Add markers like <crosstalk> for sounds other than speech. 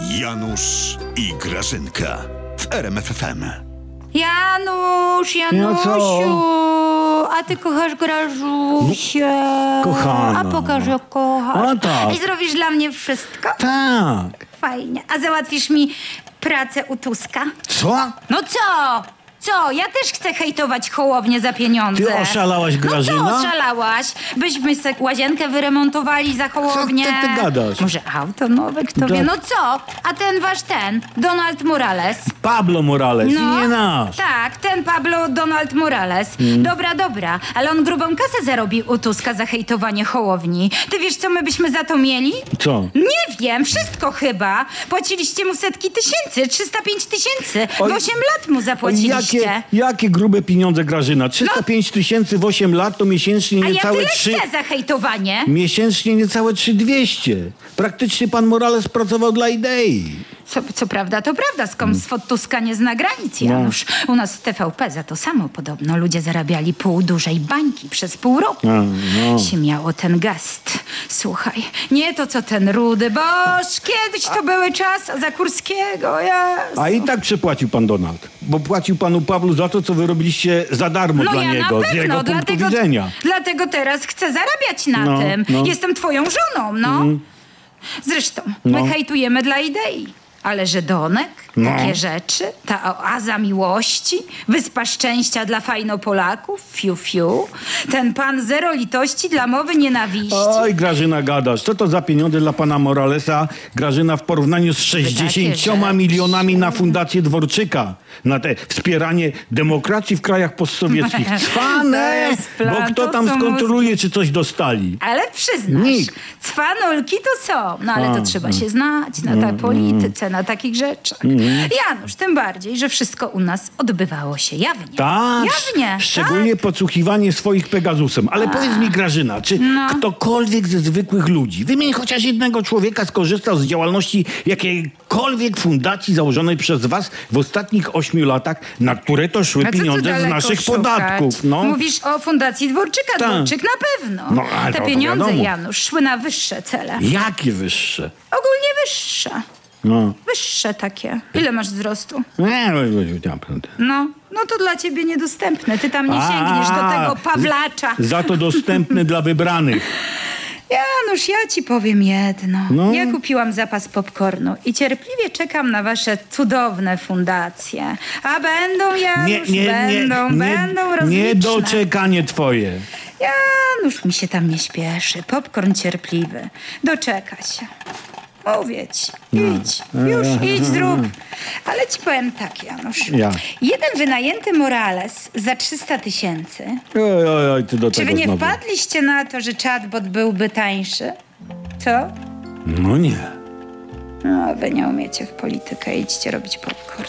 Janusz i Grażynka w RMFFM. Janusz, Janusiu, a ty kochasz Grażusię. kochana. A pokaż jak kochasz. A tak. I zrobisz dla mnie wszystko? Tak. Fajnie. A załatwisz mi pracę u Tuska? Co? No co? Co? Ja też chcę hejtować Hołownię za pieniądze. Ty oszalałaś, Grażyna? No co oszalałaś? Byśmy se łazienkę wyremontowali za Hołownię. ty- ty gadasz? Może auto nowe, kto wie. No co? A ten wasz ten, Donald Morales. Pablo Morales No, nie nasz. Tak, ten Pablo Donald Morales. Mm. Dobra, dobra, ale on grubą kasę zarobi u Tuska za hejtowanie Hołowni. Ty wiesz, co my byśmy za to mieli? Co? Nie wiem, wszystko chyba. Płaciliście mu setki tysięcy, 305 tysięcy. W Oj. 8 lat mu zapłaciliście. Jakie, jakie grube pieniądze, Grażyna? 305 tysięcy w 8 lat to miesięcznie A ja niecałe tyle 3... chcę za hejtowanie. Miesięcznie niecałe 3200. Praktycznie pan Morales pracował dla idei. Co, co prawda, to prawda, skąd Tuska nie zna granic, No. Janusz. U nas w TVP za to samo podobno. Ludzie zarabiali pół dużej bańki przez pół roku. A, no. Się miało ten gest. Słuchaj, nie to co ten rudy, boż kiedyś to były czasy za Kurskiego, Jezu. A i tak przepłacił pan Donald. Bo płacił panu Pablu za to, co wy robiliście za darmo No dla ja niego, na z jego pewno, punktu dlatego, widzenia. dlatego teraz chcę zarabiać na No, tym. no. Jestem twoją żoną, no. Zresztą, No. my hejtujemy dla idei. Ale że Donek, No. takie rzeczy, ta oaza miłości, wyspa szczęścia dla fajnopolaków, fiu fiu, ten pan zero litości dla mowy nienawiści. Oj, Grażyna, gadasz. Co to za pieniądze dla pana Moralesa? Grażyna w porównaniu z 60 rzeczy. milionami na fundację Dworczyka. Na te wspieranie demokracji w krajach postsowieckich. <laughs> Cwane! Bo kto to tam skontroluje, czy coś dostali? Ale przyznasz, Nikt. cwanulki to są. No ale to trzeba się znać na tej polityce, na takich rzeczach. Janusz, tym bardziej, że wszystko u nas odbywało się jawnie. Tak, Jawnie, szczególnie tak. podsłuchiwanie swoich Pegazusem. Ale powiedz mi, Grażyna, czy No. ktokolwiek ze zwykłych ludzi, wymień chociaż jednego człowieka, skorzystał z działalności jakiejkolwiek fundacji założonej przez was w ostatnich ośmiu latach, na które to szły A pieniądze z naszych szukać? podatków? No. Mówisz o Fundacji Dworczyka. Tak. Dworczyk na pewno. No, ale Te pieniądze, wiadomo. Janusz, szły na wyższe cele. Jakie wyższe? Ogólnie wyższe. No. Wyższe takie. Ile masz wzrostu? Nie, no, no, no, no. To dla ciebie niedostępne. Ty tam nie sięgniesz do tego Pawlacza. Za to dostępne dla wybranych. <laughs> Janusz, ja ci powiem jedno. No. Ja kupiłam zapas popcornu i cierpliwie czekam na wasze cudowne fundacje. A będą, Janusz, będą, będą rozliczne. Niedoczekanie twoje. Janusz, mi się tam nie śpieszy. Popcorn cierpliwy. Doczeka się. Mówię ci. Idź. Już, idź, zrób. Ale ci powiem tak, Janusz. Ja. Jeden wynajęty Morales za 300 tysięcy. Oj, oj, oj, ty do Czy tego wy nie znowu. wpadliście na to, że chatbot byłby tańszy? Co? No nie. No, wy nie umiecie w politykę. Idźcie robić popcorn.